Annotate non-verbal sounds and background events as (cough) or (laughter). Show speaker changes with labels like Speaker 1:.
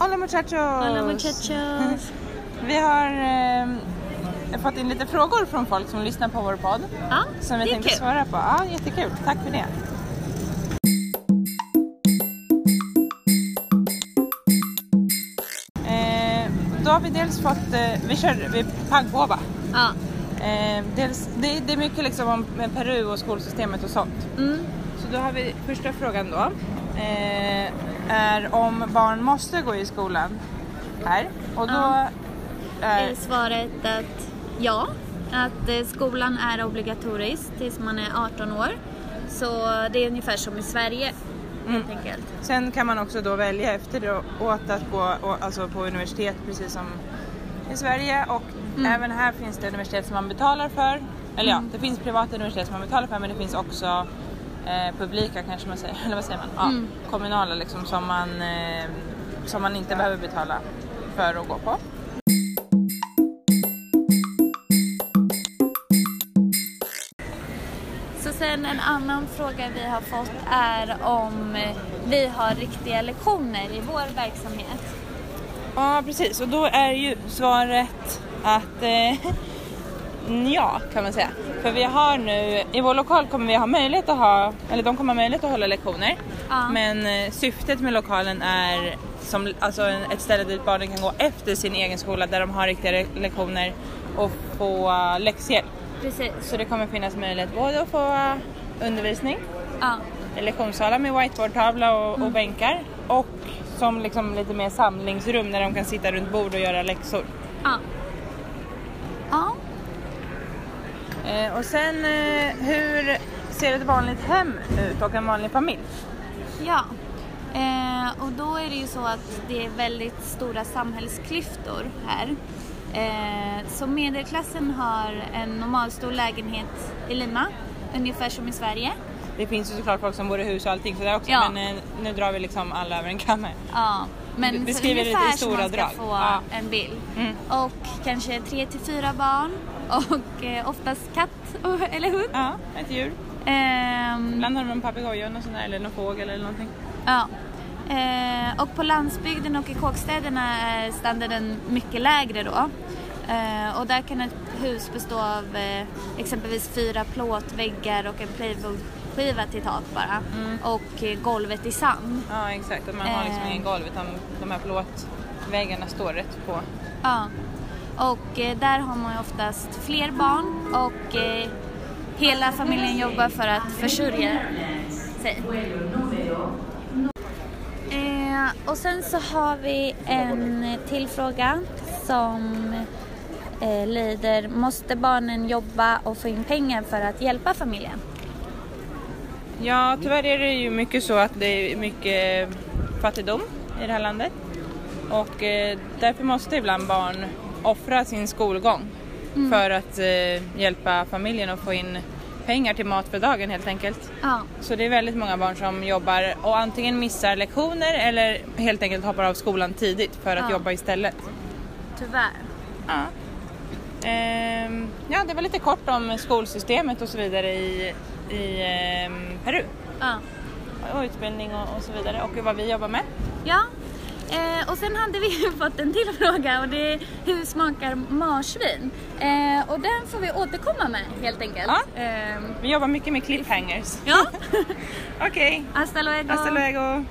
Speaker 1: Hola muchachos!
Speaker 2: Hola muchachos! (laughs)
Speaker 1: Vi har eh, fått in lite frågor från folk som lyssnar på vår podd.
Speaker 2: Ja,
Speaker 1: som vi tänkte
Speaker 2: kul.
Speaker 1: svara på. Ja, jättekul. Tack för det. Eh, då har vi dels fått, eh, vi kör vi pangpåba.
Speaker 2: Ja.
Speaker 1: Eh, dels, det, det är mycket liksom om Peru och skolsystemet och sånt.
Speaker 2: Mm.
Speaker 1: Så då har vi första frågan då. Eh, är om barn måste gå i skolan här. Och då
Speaker 2: Ja.
Speaker 1: är,
Speaker 2: Är svaret att ja, att eh, skolan är obligatorisk tills man är 18 år. Så det är ungefär som i Sverige helt enkelt.
Speaker 1: Sen kan man också då välja efteråt att gå alltså på universitet precis som i Sverige och
Speaker 2: Mm.
Speaker 1: även här finns det universitet som man betalar för. Eller ja, det finns privata universitet som man betalar för men det finns också eh, publika kanske man säger, (laughs) eller vad säger man? Ja,
Speaker 2: Mm.
Speaker 1: kommunala liksom som man, eh, som man inte behöver betala för att gå på.
Speaker 2: Så sen en annan fråga vi har fått är om vi har riktiga lektioner i vår verksamhet.
Speaker 1: Ja precis och då är ju svaret att eh, (laughs) ja kan man säga. För vi har nu, i vår lokal kommer vi ha möjlighet att ha, eller de kommer ha möjlighet att hålla lektioner.
Speaker 2: Ja.
Speaker 1: Men eh, syftet med lokalen är som, alltså ett ställe dit barnen kan gå efter sin egen skola där de har riktiga lektioner och få läxhjälp.
Speaker 2: Precis.
Speaker 1: Så det kommer finnas möjlighet både att få uh, undervisning
Speaker 2: Ja.
Speaker 1: lektionssalar med whiteboardtavla och,
Speaker 2: Mm.
Speaker 1: och bänkar och som liksom lite mer samlingsrum där de kan sitta runt bord och göra läxor.
Speaker 2: Ja. Ja.
Speaker 1: Eh, och sen eh, hur ser ett vanligt hem ut och en vanlig familj?
Speaker 2: Ja, eh, och då är det ju så att det är väldigt stora samhällsklyftor här. Eh, så medelklassen har en normalstor lägenhet i Lima, ungefär som i Sverige.
Speaker 1: Det finns ju såklart folk som bor i hus och allting sådär också
Speaker 2: Ja.
Speaker 1: men eh, nu drar vi liksom alla över en kamm här.
Speaker 2: Ja, men
Speaker 1: beskriver det i
Speaker 2: ungefär
Speaker 1: stora
Speaker 2: så man ska
Speaker 1: drag.
Speaker 2: få
Speaker 1: Ja.
Speaker 2: en bild.
Speaker 1: Mm.
Speaker 2: Och kanske tre till fyra barn och eh, oftast katt och, eller hund.
Speaker 1: Ja, ett djur.
Speaker 2: Ehm,
Speaker 1: Ibland har de en papegoja och sån där, eller någon fågel eller någonting.
Speaker 2: Ja. Eh, och på landsbygden och i kåkstäderna är standarden mycket lägre då. Eh, och där kan ett hus bestå av eh, exempelvis fyra plåtväggar och en plywoodskiva till tak bara. Och eh, golvet i sand.
Speaker 1: Ja exakt, att man har liksom ingen golv utan de här plåtväggarna står rätt på.
Speaker 2: Ja. Och där har man ju oftast fler barn och hela familjen jobbar för att försörja sig. Eh, och sen så har vi en till fråga som eh, lyder Måste barnen jobba och få in pengar för att hjälpa familjen?
Speaker 1: Ja, tyvärr är det ju mycket så att det är mycket fattigdom i det här landet. Och eh, därför måste ibland barn offra sin skolgång för att eh, hjälpa familjen att få in pengar till mat för dagen helt enkelt.
Speaker 2: Ja,
Speaker 1: Så det är väldigt många barn som jobbar och antingen missar lektioner eller helt enkelt hoppar av skolan tidigt för att
Speaker 2: Ja.
Speaker 1: jobba istället.
Speaker 2: tyvärr.
Speaker 1: Ja. Ehm, ja, det var lite kort om skolsystemet och så vidare i, i ehm, Peru.
Speaker 2: Ja.
Speaker 1: och utbildning och, och så vidare och vad vi jobbar med.
Speaker 2: Ja, eh, och sen hade vi (laughs) ju fått en till fråga och det är hur smakar marsvin? Eh, och den får vi återkomma med helt enkelt.
Speaker 1: Ja.
Speaker 2: Eh,
Speaker 1: Vi jobbar mycket med cliffhangers.
Speaker 2: ja. (laughs)
Speaker 1: Okej,
Speaker 2: Hasta luego.
Speaker 1: hasta luego!